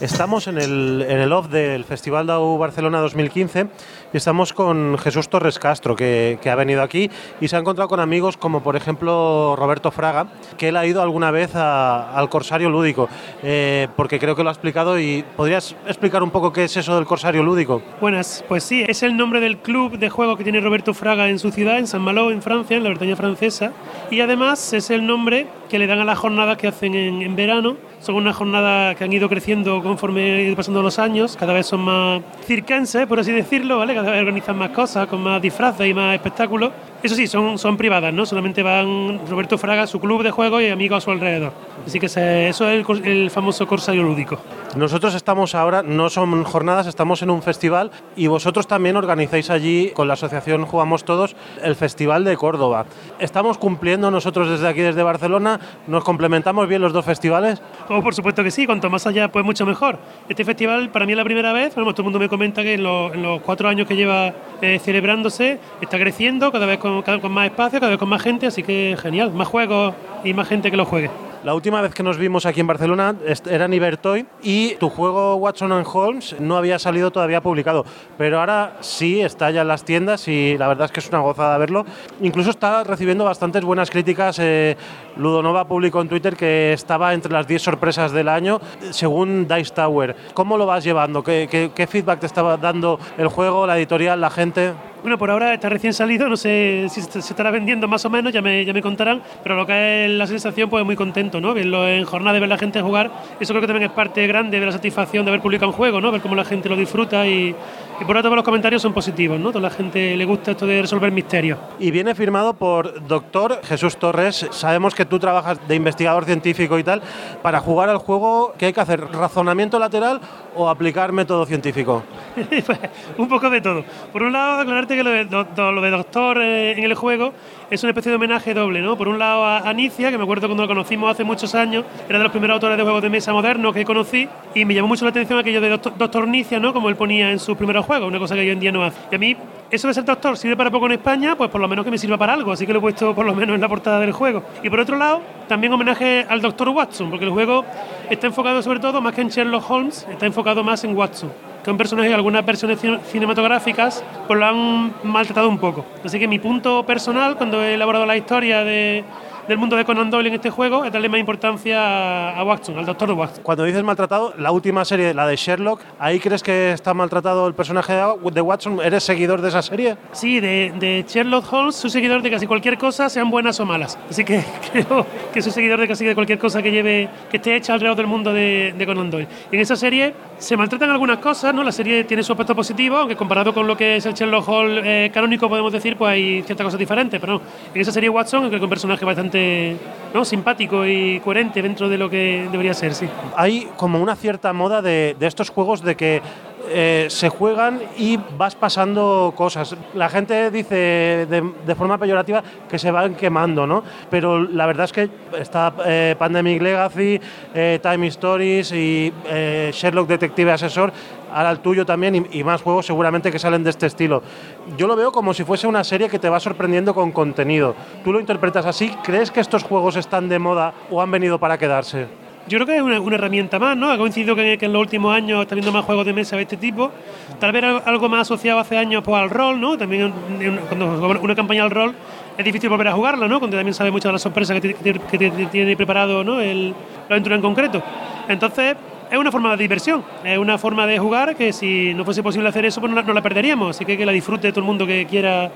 Estamos en el, en el off del Festival DAU Barcelona 2015 y estamos con Jesús Torres Castro, que, que, ha venido aquí y se ha encontrado con amigos como por ejemplo Roberto Fraga, que él ha ido alguna vez a, al Corsario Lúdico, eh, porque creo que lo ha explicado y ¿podrías explicar un poco qué es eso del Corsario Lúdico? Buenas, pues sí, es el nombre del club de juego que tiene Roberto Fraga en su ciudad, en San Malo, en Francia, en la Bretaña francesa, y además es el nombre que le dan a las jornadas que hacen en, en verano son unas jornadas que han ido creciendo conforme ido pasando los años, cada vez son más circenses, por así decirlo, ¿vale? Cada vez organizan más cosas, con más disfraces y más espectáculos. Eso sí, son, son privadas, ¿no? Solamente van Roberto Fraga, su club de juego y amigos a su alrededor. Así que eso es el, el, famoso Corsario Lúdico. Nosotros estamos ahora, no son jornadas, estamos en un festival y vosotros también organizáis allí con la asociación Jugamos Todos el Festival de Córdoba. ¿Estamos cumpliendo nosotros desde aquí, desde Barcelona? ¿Nos complementamos bien los dos festivales? Oh, por supuesto que sí, cuanto más allá, pues mucho mejor. Este festival para mí es la primera vez, bueno, todo el mundo me comenta que en, lo, en los cuatro años que lleva eh, celebrándose está creciendo, cada vez con, cada con más espacio, cada vez con más gente, así que genial, más juegos y más gente que lo juegue. La última vez que nos vimos aquí en Barcelona era en Ibertoy y tu juego Watson and Holmes no había salido todavía publicado, pero ahora sí está ya en las tiendas y la verdad es que es una gozada verlo. Incluso está recibiendo bastantes buenas críticas. Eh, Ludonova publicó en Twitter que estaba entre las 10 sorpresas del año según Dice Tower. ¿Cómo lo vas llevando? ¿Qué, qué, qué feedback te estaba dando el juego, la editorial, la gente? Bueno, por ahora está recién salido, no sé si se estará vendiendo más o menos, ya me, ya me contarán, pero lo que es la sensación, pues muy contento, ¿no? Verlo en jornada, de ver la gente jugar, eso creo que también es parte grande de la satisfacción de haber publicado un juego, ¿no? Ver cómo la gente lo disfruta y, y por otro los comentarios son positivos, ¿no? A la gente le gusta esto de resolver misterios. Y viene firmado por doctor Jesús Torres. Sabemos que tú trabajas de investigador científico y tal. Para jugar al juego, ¿qué hay que hacer? ¿Razonamiento lateral o aplicar método científico? un poco de todo. Por un lado, aclararte que lo de, do, lo de doctor eh, en el juego es una especie de homenaje doble, ¿no? Por un lado a Anicia, que me acuerdo cuando lo conocimos hace muchos años, era de los primeros autores de juegos de mesa modernos que conocí, y me llamó mucho la atención aquello de Doctor, doctor Nicia, ¿no? Como él ponía en sus primeros juegos, una cosa que hoy en día no hace. Y a mí, eso de ser doctor sirve para poco en España, pues por lo menos que me sirva para algo, así que lo he puesto por lo menos en la portada del juego. Y por otro lado, también homenaje al doctor Watson, porque el juego está enfocado sobre todo, más que en Sherlock Holmes, está enfocado más en Watson que un personaje algunas versiones cinematográficas pues lo han maltratado un poco. Así que mi punto personal, cuando he elaborado la historia de, del mundo de Conan Doyle en este juego es darle más importancia a Watson, al doctor Watson. Cuando dices maltratado, la última serie, la de Sherlock, ¿ahí crees que está maltratado el personaje de Watson? ¿Eres seguidor de esa serie? Sí, de, de Sherlock Holmes soy seguidor de casi cualquier cosa, sean buenas o malas. Así que creo que soy seguidor de casi de cualquier cosa que lleve, que esté hecha alrededor del mundo de, de Conan Doyle. Y en esa serie se maltratan algunas cosas, ¿no? La serie tiene su aspecto positivo, aunque comparado con lo que es el Sherlock Holmes eh, canónico, podemos decir, pues hay ciertas cosas diferentes. Pero no, en esa serie Watson, creo que es un personaje bastante ¿no? simpático y coherente dentro de lo que debería ser, sí. Hay como una cierta moda de, de estos juegos de que eh, se juegan y vas pasando cosas. La gente dice de, de, forma peyorativa que se van quemando, ¿no? Pero la verdad es que está eh, Pandemic Legacy, eh, Time Stories y Sherlock Detective Asesor, ahora el tuyo también y, más juegos seguramente que salen de este estilo. Yo lo veo como si fuese una serie que te va sorprendiendo con contenido. ¿Tú lo interpretas así? ¿Crees que estos juegos están de moda o han venido para quedarse? Yo creo que es una, una, herramienta más, ¿no? Ha coincidido que, en los últimos años está viendo más juegos de mesa de este tipo. Tal vez algo más asociado hace años pues, al rol, ¿no? También cuando una campaña al rol es difícil volver a jugarla, ¿no? Cuando también sabe mucho de las sorpresas que, tiene preparado, ¿no? El, la aventura en concreto. Entonces, es una forma de diversión, es una forma de jugar que si no fuese posible hacer eso, pues no la, no la perderíamos. Así que que la disfrute todo el mundo que quiera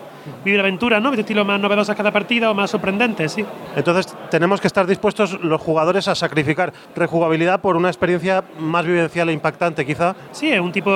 vivir aventuras, ¿no? De estilo más novedosas cada partida o más sorprendentes, sí. Entonces tenemos que estar dispuestos los jugadores a sacrificar rejugabilidad por una experiencia más vivencial e impactante, quizá. Sí, es un tipo,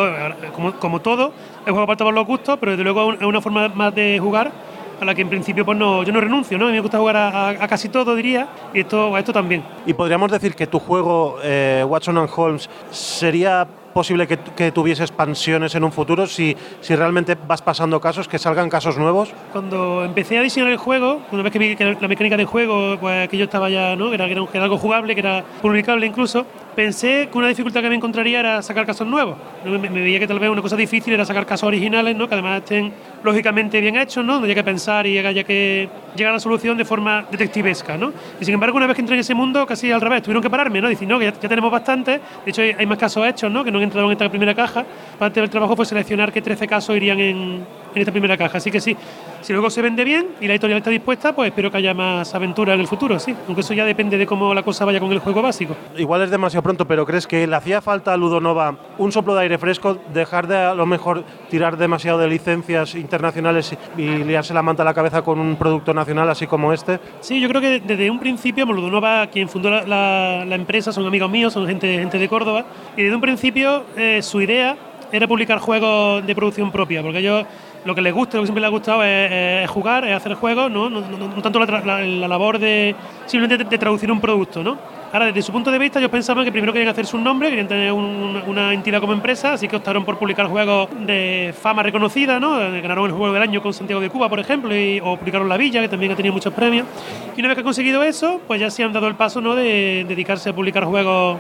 como, como todo, es juego para todos los gustos, pero desde luego es una forma más de jugar a la que en principio pues no, yo no renuncio, ¿no? A mí me gusta jugar a, a, a casi todo, diría, y esto, a esto también. Y podríamos decir que tu juego, eh, Watson and Holmes, sería posible que, que, tuviese expansiones en un futuro si, si realmente vas pasando casos, que salgan casos nuevos? Cuando empecé a diseñar el juego, una vez que vi que la mecánica del juego, pues que yo estaba ya, ¿no? era, que, era, que era algo jugable, que era publicable incluso, pensé que una dificultad que me encontraría era sacar casos nuevos. Me, me, veía que tal vez una cosa difícil era sacar casos originales, ¿no? que además estén lógicamente bien hechos, ¿no? donde haya que pensar y haya que llegar a la solución de forma detectivesca. ¿no? Y sin embargo, una vez que entré en ese mundo, casi al revés, tuvieron que pararme, ¿no? Dicen, no, que ya, tenemos bastante, de hecho hay, más casos hechos, ¿no? Que no han entrado en esta primera caja. Parte del trabajo fue seleccionar qué 13 casos irían en, en esta primera caja. Así que sí, si luego se vende bien y la editorial está dispuesta, pues espero que haya más aventura en el futuro, sí. Aunque eso ya depende de cómo la cosa vaya con el juego básico. Igual es demasiado pronto, pero ¿crees que le hacía falta a Ludonova un soplo de aire fresco, dejar de a lo mejor tirar demasiado de licencias internacionales y liarse la manta a la cabeza con un producto nacional así como este? Sí, yo creo que desde un principio, Ludonova, quien fundó la, empresa, son amigos míos, son gente, gente de Córdoba, y desde un principio eh, su idea era publicar juegos de producción propia, porque ellos lo que les gusta, lo que siempre les ha gustado es, jugar, es hacer juegos, no, no, tanto la, labor de simplemente de, traducir un producto. ¿no? Ahora, desde su punto de vista, ellos pensaban que primero querían hacerse un nombre, querían tener una entidad como empresa, así que optaron por publicar juegos de fama reconocida, ¿no? ganaron el juego del año con Santiago de Cuba, por ejemplo, y, o publicaron La Villa, que también ha tenido muchos premios. Y una vez que han conseguido eso, pues ya se han dado el paso ¿no? de dedicarse a publicar juegos,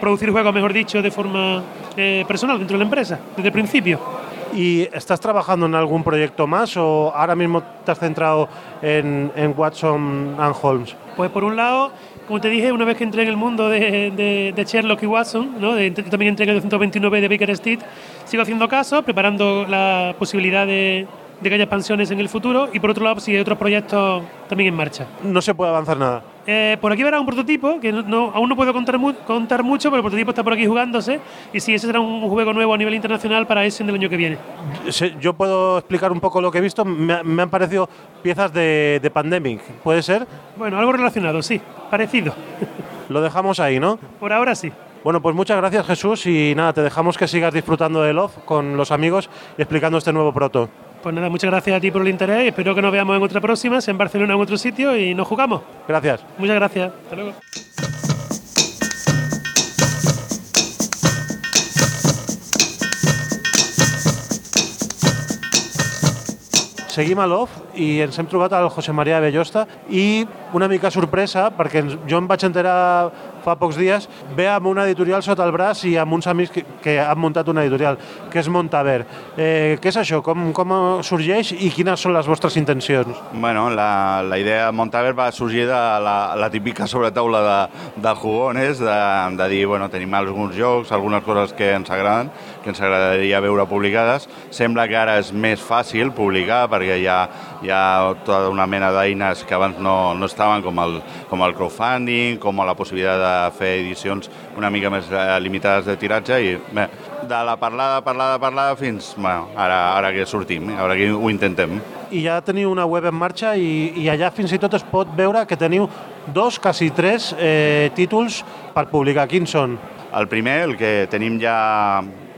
producir juegos, mejor dicho, de forma eh, personal dentro de la empresa, desde el principio. ¿Y estás trabajando en algún proyecto más o ahora mismo te has centrado en, Watson and Holmes? Pues por un lado, como te dije, una vez que entré en el mundo de, Sherlock y Watson, ¿no? también entré en el 229 de Baker Street, sigo haciendo caso, preparando la posibilidad de, de que haya expansiones en el futuro y por otro lado, si hay otros proyectos también en marcha. No se puede avanzar nada. Eh, por aquí verá un prototipo, que no, aún no puedo contar, contar mucho, pero el prototipo está por aquí jugándose. Y sí, ese será un juego nuevo a nivel internacional para ese del año que viene. Yo puedo explicar un poco lo que he visto. Me, han parecido piezas de, de Pandemic, ¿puede ser? Bueno, algo relacionado, sí, parecido. Lo dejamos ahí, ¿no? Por ahora sí. Bueno, pues muchas gracias Jesús y nada, te dejamos que sigas disfrutando de Love con los amigos y explicando este nuevo proto. Pues nada, muchas gracias a ti por el interés y espero que nos veamos en otra próxima, sea en Barcelona o en otro sitio y nos jugamos. Gracias. Muchas gracias. Hasta luego. seguim a l'OF i ens hem trobat al José María Bellosta i una mica sorpresa perquè jo em vaig enterar fa pocs dies, ve amb una editorial sota el braç i amb uns amics que, que han muntat una editorial, que és Montaver. Eh, què és això? Com, com sorgeix i quines són les vostres intencions? Bueno, la, la idea de Montaver va sorgir de la, la típica sobretaula de, de jugones, de, de dir, bueno, tenim alguns jocs, algunes coses que ens agraden, que ens agradaria veure publicades. Sembla que ara és més fàcil publicar perquè hi ha, hi ha tota una mena d'eines que abans no, no estaven, com el, com el crowdfunding, com la possibilitat de fer edicions una mica més eh, limitades de tiratge i bé, de la parlada, parlada, parlada fins bueno, ara, ara que sortim, ara que ho intentem. I ja teniu una web en marxa i, i allà fins i tot es pot veure que teniu dos, quasi tres eh, títols per publicar. Quins són? El primer, el que tenim ja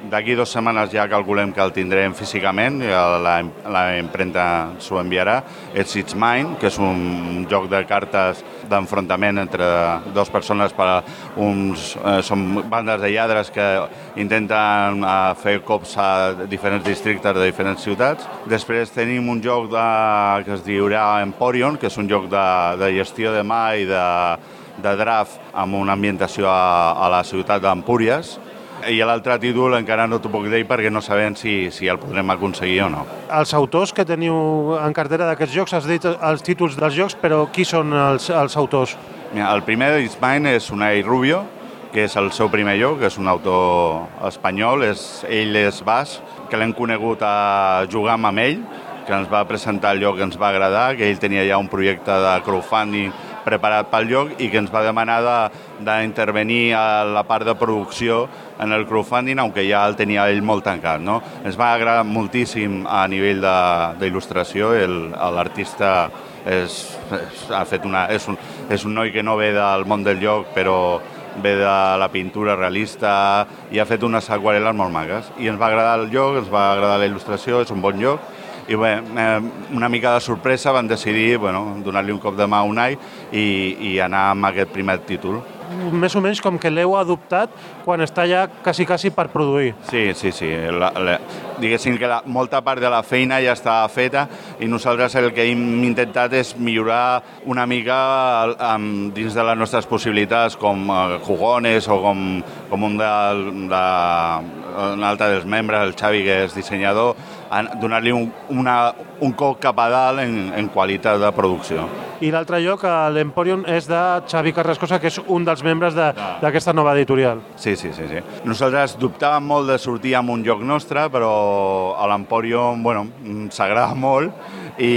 D'aquí dues setmanes ja calculem que el tindrem físicament, la, la impremta s'ho enviarà. És It's Mine, que és un joc de cartes d'enfrontament entre dues persones per uns... Eh, són bandes de lladres que intenten eh, fer cops a diferents districtes de diferents ciutats. Després tenim un joc de, que es diurà Emporion, que és un joc de, de gestió de mà i de, de draft amb una ambientació a, a la ciutat d'Empúries i l'altre títol encara no t'ho puc dir perquè no sabem si, si el podrem aconseguir o no. Els autors que teniu en cartera d'aquests jocs, has dit els títols dels jocs, però qui són els, els autors? Mira, el primer Mine és Unai Rubio, que és el seu primer joc, és un autor espanyol, és, ell és bas, que l'hem conegut a jugar amb ell, que ens va presentar el lloc que ens va agradar, que ell tenia ja un projecte de crowdfunding preparat pel lloc i que ens va demanar d'intervenir a la part de producció en el crowdfunding, aunque ja el tenia ell molt tancat. No? Ens va agradar moltíssim a nivell d'il·lustració, l'artista és, és, ha fet una, és, un, és un noi que no ve del món del lloc, però ve de la pintura realista i ha fet unes aquarel·les molt magues. I ens va agradar el lloc, ens va agradar la il·lustració, és un bon lloc, i bé, eh, una mica de sorpresa van decidir bueno, donar-li un cop de mà a Unai i, i anar amb aquest primer títol més o menys com que l'heu adoptat quan està ja quasi, quasi per produir. Sí, sí, sí. La, la, diguéssim que la, molta part de la feina ja està feta i nosaltres el que hem intentat és millorar una mica amb, dins de les nostres possibilitats com uh, jugones o com, com un, de, de, un altre dels membres, el Xavi, que és dissenyador, donar-li un, una, un cop cap a dalt en, en qualitat de producció. I l'altre lloc, l'Emporium, és de Xavi Carrascosa, que és un dels membres d'aquesta de, nova editorial. Sí, sí, sí, sí. Nosaltres dubtàvem molt de sortir amb un lloc nostre, però a l'Emporium, bueno, s'agrada molt i,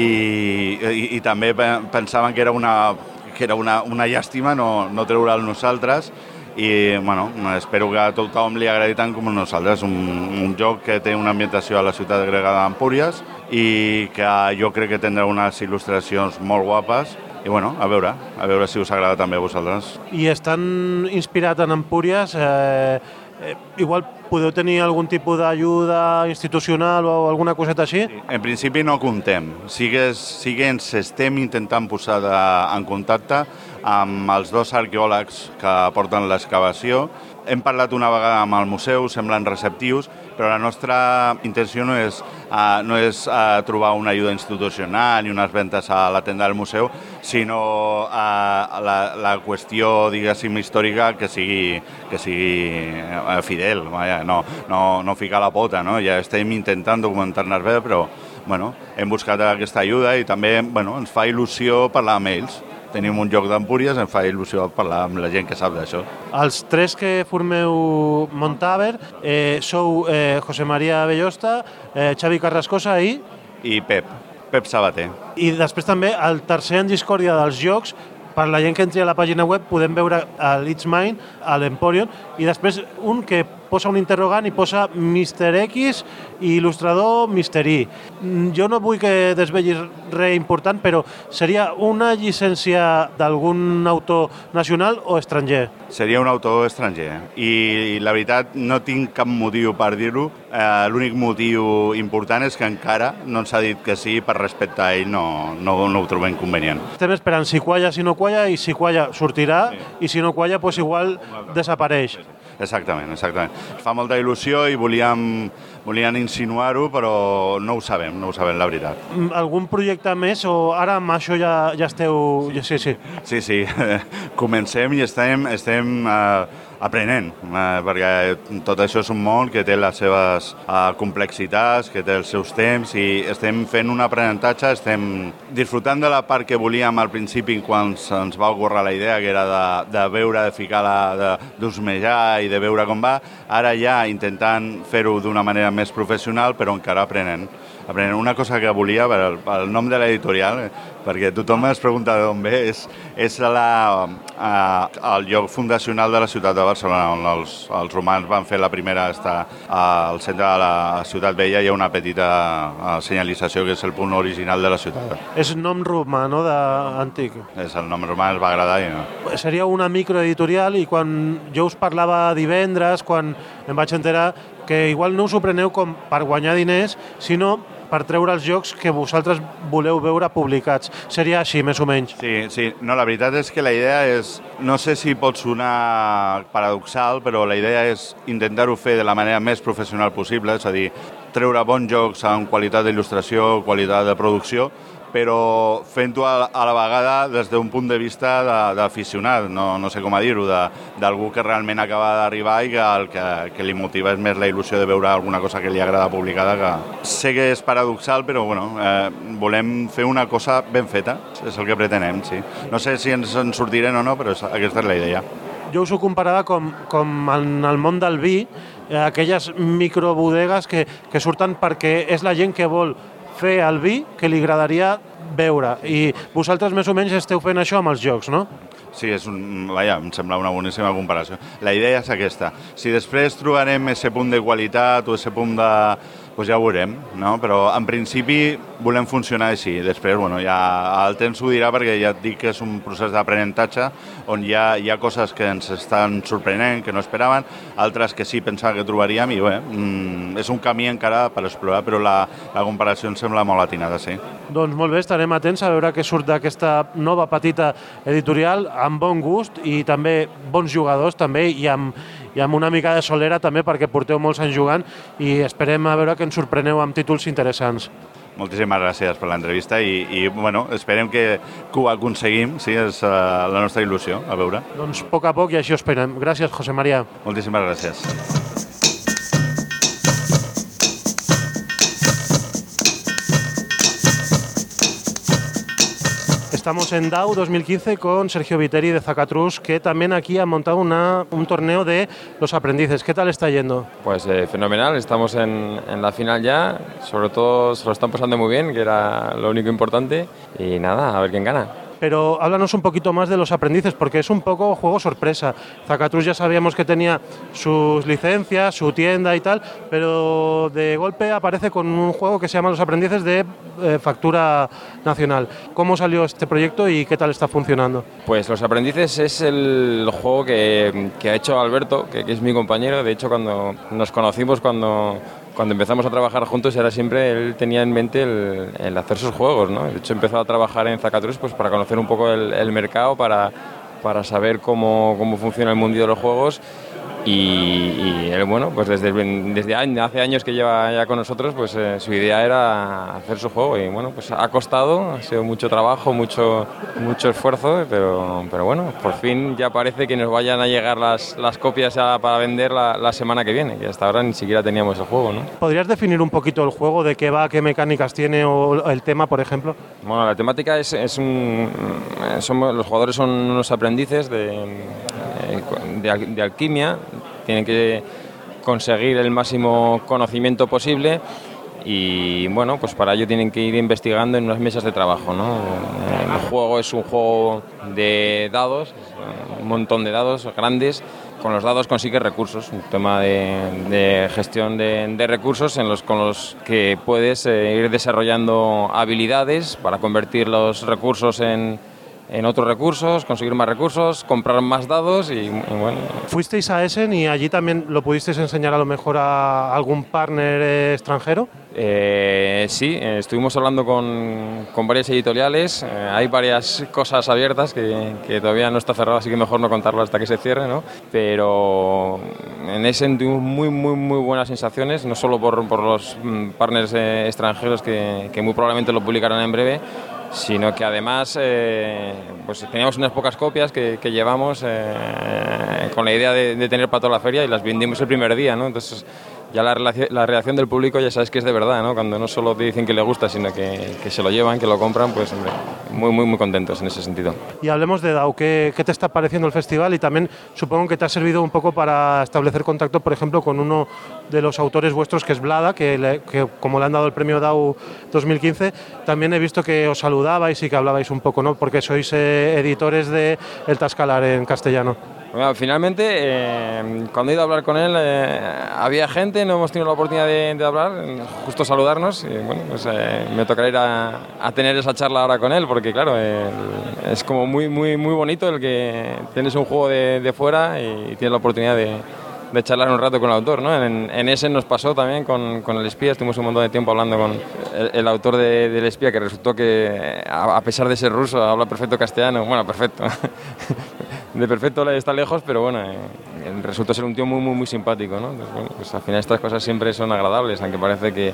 i, i també pensàvem que era una, que era una, una llàstima no, no treure'l nosaltres i bueno, espero que a tothom li agradi tant com a nosaltres. Un, un joc que té una ambientació a la ciutat grega d'Empúries i que jo crec que tindrà unes il·lustracions molt guapes i bueno, a veure, a veure si us agrada també a vosaltres. I estan inspirat en Empúries, eh, eh, igual podeu tenir algun tipus d'ajuda institucional o alguna coseta així? Sí. En principi no contem, sí que, sí que ens estem intentant posar de, en contacte amb els dos arqueòlegs que porten l'excavació. Hem parlat una vegada amb el museu, semblen receptius, però la nostra intenció no és, uh, no és uh, trobar una ajuda institucional ni unes ventes a la tenda del museu, sinó uh, la, la qüestió, diguéssim, històrica que sigui, que sigui uh, fidel, vaja, no, no, no ficar la pota, no? Ja estem intentant documentar-nos bé, però bueno, hem buscat aquesta ajuda i també bueno, ens fa il·lusió parlar amb ells tenim un lloc d'Empúries, em fa il·lusió parlar amb la gent que sap d'això. Els tres que formeu Montaver eh, sou eh, José María Bellosta, eh, Xavi Carrascosa i... I Pep, Pep Sabater. I després també el tercer en discòrdia dels jocs, per la gent que entri a la pàgina web podem veure a l'It's Mind, a l'Emporion, i després un que posa un interrogant i posa Mr. X i il·lustrador Mr. Y. Mm, jo no vull que desvellis res important, però seria una llicència d'algun autor nacional o estranger? Seria un autor estranger i la veritat no tinc cap motiu per dir-ho. Eh, L'únic motiu important és que encara no ens ha dit que sí per respecte a ell no, no, no ho trobem convenient. Estem esperant si qualla, si no qualla i si qualla sortirà sí. i si no qualla pues igual desapareix. Sí, sí. Exactament, exactament. Fa molta il·lusió i volíem, volíem insinuar-ho, però no ho sabem, no ho sabem, la veritat. Mm, algun projecte més o ara amb això ja, ja esteu... Sí, sí. Sí, sí. Comencem i estem, estem uh, aprenent, eh, perquè tot això és un món que té les seves eh, complexitats, que té els seus temps i estem fent un aprenentatge, estem disfrutant de la part que volíem al principi quan ens va ocórrer la idea, que era de, de veure, de ficar la, d'usmejar i de veure com va, ara ja intentant fer-ho d'una manera més professional, però encara aprenent. Aprenent una cosa que volia, el, el nom de l'editorial, perquè tothom es pregunta d'on ve, és, és la, uh, el lloc fundacional de la ciutat de Barcelona, on els, els romans van fer la primera està al centre de la ciutat vella hi ha una petita uh, senyalització que és el punt original de la ciutat. És nom romà, no?, d'antic. És el nom romà, ens va agradar. I no. Seria una microeditorial i quan jo us parlava divendres, quan em vaig enterar que igual no us ho preneu com per guanyar diners, sinó per treure els jocs que vosaltres voleu veure publicats. Seria així, més o menys. Sí, sí. No, la veritat és que la idea és... No sé si pot sonar paradoxal, però la idea és intentar-ho fer de la manera més professional possible, és a dir, treure bons jocs amb qualitat d'il·lustració, qualitat de producció, però fent-ho a, a la vegada des d'un punt de vista d'aficionat, no, no sé com a dir-ho, d'algú que realment acaba d'arribar i que el que, que li motiva és més la il·lusió de veure alguna cosa que li agrada publicada. Que sé que és paradoxal, però bueno, eh, volem fer una cosa ben feta, és el que pretenem, sí. No sé si ens en sortirem o no, però aquesta és la idea. Jo us ho comparava com, com en el món del vi, eh, aquelles microbodegues que, que surten perquè és la gent que vol fer el vi que li agradaria veure. I vosaltres més o menys esteu fent això amb els jocs, no? Sí, és un, vaja, em sembla una boníssima comparació. La idea és aquesta. Si després trobarem aquest punt de qualitat o aquest punt de, pues ja ho veurem, no? però en principi volem funcionar així. Després, bueno, ja el temps ho dirà perquè ja et dic que és un procés d'aprenentatge on hi ha, hi ha coses que ens estan sorprenent, que no esperaven, altres que sí pensava que trobaríem i bé, mm, és un camí encara per explorar, però la, la comparació em sembla molt atinada, sí. Doncs molt bé, estarem atents a veure què surt d'aquesta nova petita editorial amb bon gust i també bons jugadors també i amb, i amb una mica de solera també perquè porteu molts anys jugant i esperem a veure que ens sorpreneu amb títols interessants. Moltíssimes gràcies per l'entrevista i, i bueno, esperem que, que ho aconseguim, sí, és uh, la nostra il·lusió, a veure. Doncs a poc a poc i així ho esperem. Gràcies, José María. Moltíssimes gràcies. Estamos en DAO 2015 con Sergio Viteri de Zacatrus, que también aquí ha montado una, un torneo de los aprendices. ¿Qué tal está yendo? Pues eh, fenomenal, estamos en, en, la final ya, sobre todo se lo están pasando muy bien, que era lo único importante, y nada, a ver quién gana pero háblanos un poquito más de los aprendices, porque es un poco juego sorpresa. Zacatrus ya sabíamos que tenía sus licencias, su tienda y tal, pero de golpe aparece con un juego que se llama Los Aprendices de eh, factura nacional. ¿Cómo salió este proyecto y qué tal está funcionando? Pues Los Aprendices es el juego que, ha hecho Alberto, que es mi compañero. De hecho, cuando nos conocimos, cuando cuando empezamos a trabajar juntos era siempre, él tenía en mente el, hacer sus juegos, ¿no? De hecho empezó a trabajar en Zacatrus pues para conocer un poco el, el mercado, para, para saber cómo, cómo funciona el mundo de los juegos y, él, bueno, pues desde, desde hace años que lleva ya con nosotros, pues eh, su idea era hacer su juego y bueno, pues ha costado, ha sido mucho trabajo, mucho, mucho esfuerzo, pero, pero bueno, por fin ya parece que nos vayan a llegar las, las copias para vender la, la, semana que viene, que hasta ahora ni siquiera teníamos el juego, ¿no? ¿Podrías definir un poquito el juego, de qué va, qué mecánicas tiene o el tema, por ejemplo? Bueno, la temática es, es un... Somos, los jugadores son unos aprendices de, de, de alquimia, tienen que conseguir el máximo conocimiento posible y bueno, pues para ello tienen que ir investigando en unas mesas de trabajo. ¿no? El juego es un juego de dados, un montón de dados grandes. Con los dados consigue recursos, un tema de, de gestión de, de, recursos en los, con los que puedes eh, ir desarrollando habilidades para convertir los recursos en, en otros recursos, conseguir más recursos, comprar más dados y, y, bueno. ¿Fuisteis a Essen y allí también lo pudisteis enseñar a lo mejor a algún partner extranjero? Eh, sí, eh, estuvimos hablando con, con varias editoriales, eh, hay varias cosas abiertas que, que, todavía no está cerrado, así que mejor no contarlo hasta que se cierre, ¿no? pero en Essen tuvimos muy, muy, muy buenas sensaciones, no solo por, por los mm, partners eh, extranjeros que, que muy probablemente lo publicarán en breve, sino que además eh, pues teníamos unas pocas copias que, que llevamos eh, con la idea de, de, tener para toda la feria y las vendimos el primer día, ¿no? Entonces ya la, la, reacción del público ya sabes que es de verdad, ¿no? Cuando no solo te dicen que le gusta, sino que, que se lo llevan, que lo compran, pues muy, muy, muy contentos en ese sentido. Y hablemos de DAO, ¿qué, ¿qué, te está pareciendo el festival? Y también supongo que te ha servido un poco para establecer contacto, por ejemplo, con uno de los autores vuestros, que es Blada, que, que como le han dado el premio DAO 2015, también he visto que os saludabais y que hablabais un poco, ¿no? Porque sois eh, editores de El Tascalar en castellano. Bueno, finalmente, eh, cuando he ido a hablar con él, eh, había gente, no hemos tenido la oportunidad de, de hablar, justo saludarnos, y bueno, pues eh, me tocará ir a, a, tener esa charla ahora con él, porque claro, es como muy, muy, muy bonito el que tienes un juego de, de fuera y tienes la oportunidad de, de charlar un rato con el autor. ¿no? En, en, ese nos pasó también con, con, el espía, estuvimos un montón de tiempo hablando con el, el autor de, del espía, que resultó que a, a, pesar de ser ruso habla perfecto castellano, bueno, perfecto, de perfecto está lejos, pero bueno, eh, resultó ser un tío muy, muy, muy simpático. ¿no? Bueno, pues al final estas cosas siempre son agradables, aunque parece que,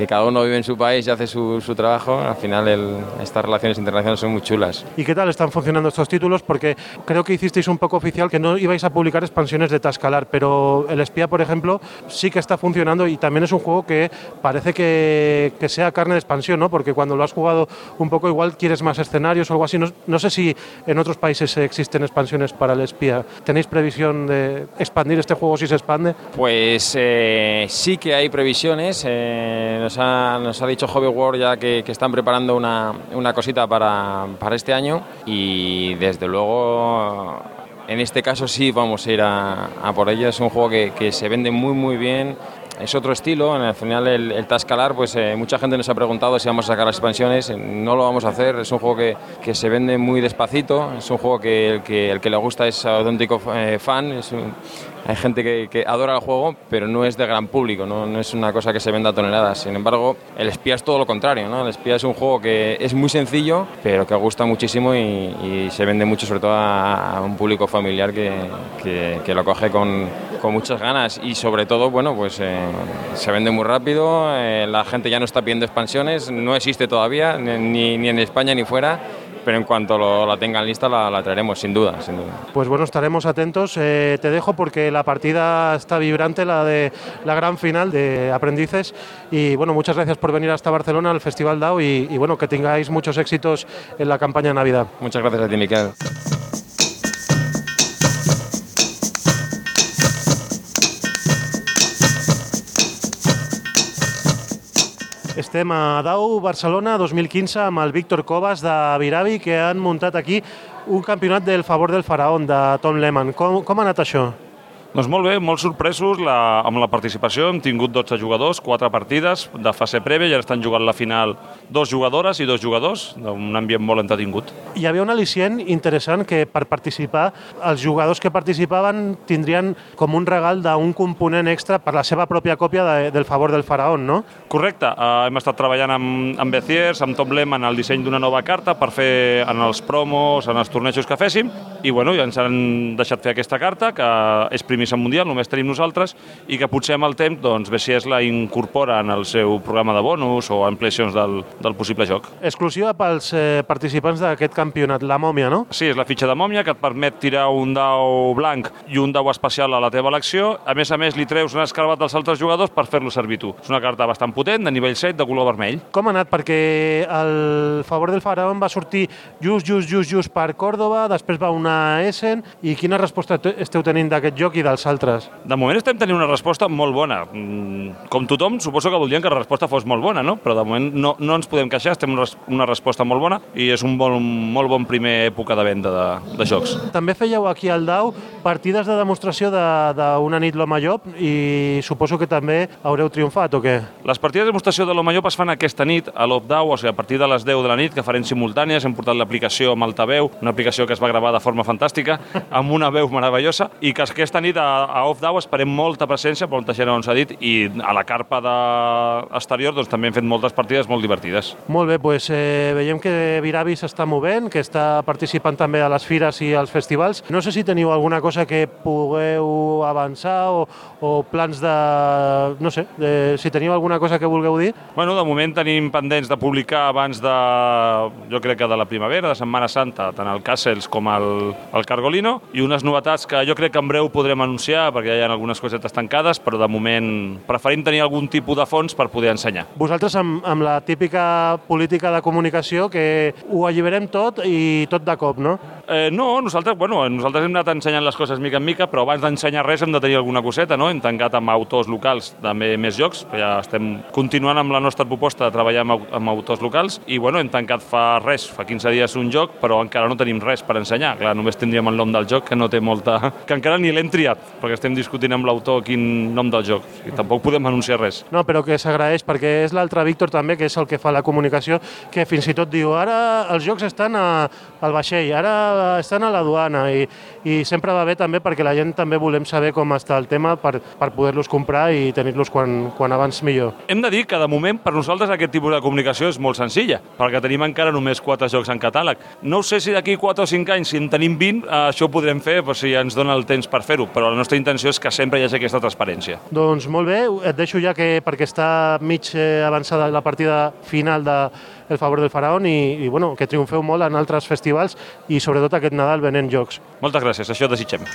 que cada uno vive en su país y hace su, su trabajo, al final el, estas relaciones internacionales son muy chulas. ¿Y qué tal están funcionando estos títulos? Porque creo que hicisteis un poco oficial que no ibais a publicar expansiones de Tascalar, pero el espía, por ejemplo, sí que está funcionando y también es un juego que parece que, que sea carne de expansión, ¿no? Porque cuando lo has jugado un poco igual quieres más escenarios o algo así. No, no sé si en otros países existen expansiones para el espía. ¿Tenéis previsión de expandir este juego si se expande? Pues eh, sí que hay previsiones. Eh, nos, ha, nos, ha, dicho Hobby World ya que, que están preparando una, una cosita para, para, este año y desde luego en este caso sí vamos a ir a, a por ello. Es un juego que, que se vende muy muy bien es otro estilo. En el final, el, el Tascalar, pues eh, mucha gente nos ha preguntado si vamos a sacar las expansiones. No lo vamos a hacer. Es un juego que, que se vende muy despacito. Es un juego que el que, el que le gusta es auténtico eh, fan. Es un, hay gente que, que, adora el juego, pero no es de gran público, ¿no? no, es una cosa que se venda a toneladas. Sin embargo, el espía es todo lo contrario. ¿no? El espía es un juego que es muy sencillo, pero que gusta muchísimo y, y se vende mucho, sobre todo a, a un público familiar que, que, que, lo coge con, con muchas ganas. Y sobre todo, bueno, pues eh, se vende muy rápido, eh, la gente ya no está pidiendo expansiones, no existe todavía, ni, ni en España ni fuera pero en cuanto lo, la tengan lista la, la, traeremos, sin duda, sin duda. Pues bueno, estaremos atentos. Eh, te dejo porque la partida está vibrante, la de la gran final de aprendices. Y bueno, muchas gracias por venir hasta Barcelona al Festival DAO y, y bueno, que tengáis muchos éxitos en la campaña de Navidad. Muchas gracias a ti, Miquel. Estem a DAU Barcelona 2015 amb el Víctor Covas de Viravi que han muntat aquí un campionat del favor del faraón de Tom Lehmann. Com, com ha anat això? Doncs molt bé, molt sorpresos la, amb la participació. Hem tingut 12 jugadors, 4 partides de fase prèvia i ara estan jugant la final dos jugadores i dos jugadors, un ambient molt entretingut. Hi havia un al·licient interessant que per participar, els jugadors que participaven tindrien com un regal d'un component extra per la seva pròpia còpia de, del favor del faraón, no? Correcte. Uh, hem estat treballant amb, amb Beziers, amb Tom Lehmann, el disseny d'una nova carta per fer en els promos, en els tornejos que féssim, i bueno, ja ens han deixat fer aquesta carta, que és primissa mundial, només tenim nosaltres, i que potser amb el temps doncs, Bessiers la incorpora en el seu programa de bonus o ampliacions del, del possible joc. Exclusiva pels eh, participants d'aquest campionat, la mòmia, no? Sí, és la fitxa de mòmia que et permet tirar un dau blanc i un dau especial a la teva elecció. A més a més, li treus un escarbat dels altres jugadors per fer-lo servir tu. És una carta bastant potent, de nivell 7, de color vermell. Com ha anat? Perquè el favor del faraón va sortir just, just, just, just per Còrdoba, després va una Essen, i quina resposta esteu tenint d'aquest joc i dels altres? De moment estem tenint una resposta molt bona. Mm, Com tothom, suposo que voldrien que la resposta fos molt bona, no? però de moment no, no ens podem queixar, estem una resposta molt bona i és un bon, molt bon primer època de venda de, de jocs. També fèieu aquí al DAU partides de demostració d'una nit l'Home Llop i suposo que també haureu triomfat o què? Les partides de demostració de l'Home Llop es fan aquesta nit a l'Opdau, o sigui, a partir de les 10 de la nit, que farem simultànies, hem portat l'aplicació amb altaveu, una aplicació que es va gravar de forma fantàstica, amb una veu meravellosa, i que aquesta nit a, a Off-Dau esperem molta presència, molta gent on s'ha dit, i a la carpa de exterior doncs, també hem fet moltes partides molt divertides. Molt bé, doncs eh, veiem que Viravi s'està movent, que està participant també a les fires i als festivals. No sé si teniu alguna cosa que pugueu avançar o, o plans de... no sé, de, si teniu alguna cosa que vulgueu dir. Bueno, de moment tenim pendents de publicar abans de, jo crec que de la primavera, de Setmana Santa, tant el Castles com el, el Cargolino, i unes novetats que jo crec que en breu podrem anunciar, perquè ja hi ha algunes cosetes tancades, però de moment preferim tenir algun tipus de fons per poder ensenyar. Vosaltres amb, amb la típica política de comunicació que ho alliberem tot i tot de cop, no? Eh, no, nosaltres, bueno, nosaltres hem anat ensenyant les coses mica en mica, però abans d'ensenyar res hem de tenir alguna coseta, no? Hem tancat amb autors locals també més jocs, ja estem continuant amb la nostra proposta de treballar amb, amb autors locals i, bueno, hem tancat fa res, fa 15 dies un joc, però encara no tenim res per ensenyar. Clar, només tindríem el nom del joc, que no té molta... que encara ni l'hem triat, perquè estem discutint amb l'autor quin nom del joc. I tampoc podem anunciar res. No, però que s'agraeix, perquè és l'altre Víctor també, que és el que fa la comunicació, que fins i tot diu, ara els jocs estan a, al vaixell, ara estan a la duana, i, i sempre va bé també perquè la gent també volem saber com està el tema per, per poder-los comprar i tenir-los quan, quan abans millor. Hem de dir que de moment per nosaltres aquest tipus de comunicació és molt senzilla, perquè tenim encara només 4 jocs en catàleg. No sé si d'aquí 4 o 5 anys, si en tenim 20, eh, això ho podrem fer però si ens dona el temps per fer-ho, però la nostra intenció és que sempre hi hagi aquesta transparència. Doncs molt bé, et deixo ja que perquè està mig eh, avançada la partida final de El favor del faraón i, i bueno, que triomfeu molt en altres festivals i sobretot aquest Nadal venent jocs. Moltes gràcies, això desitgem.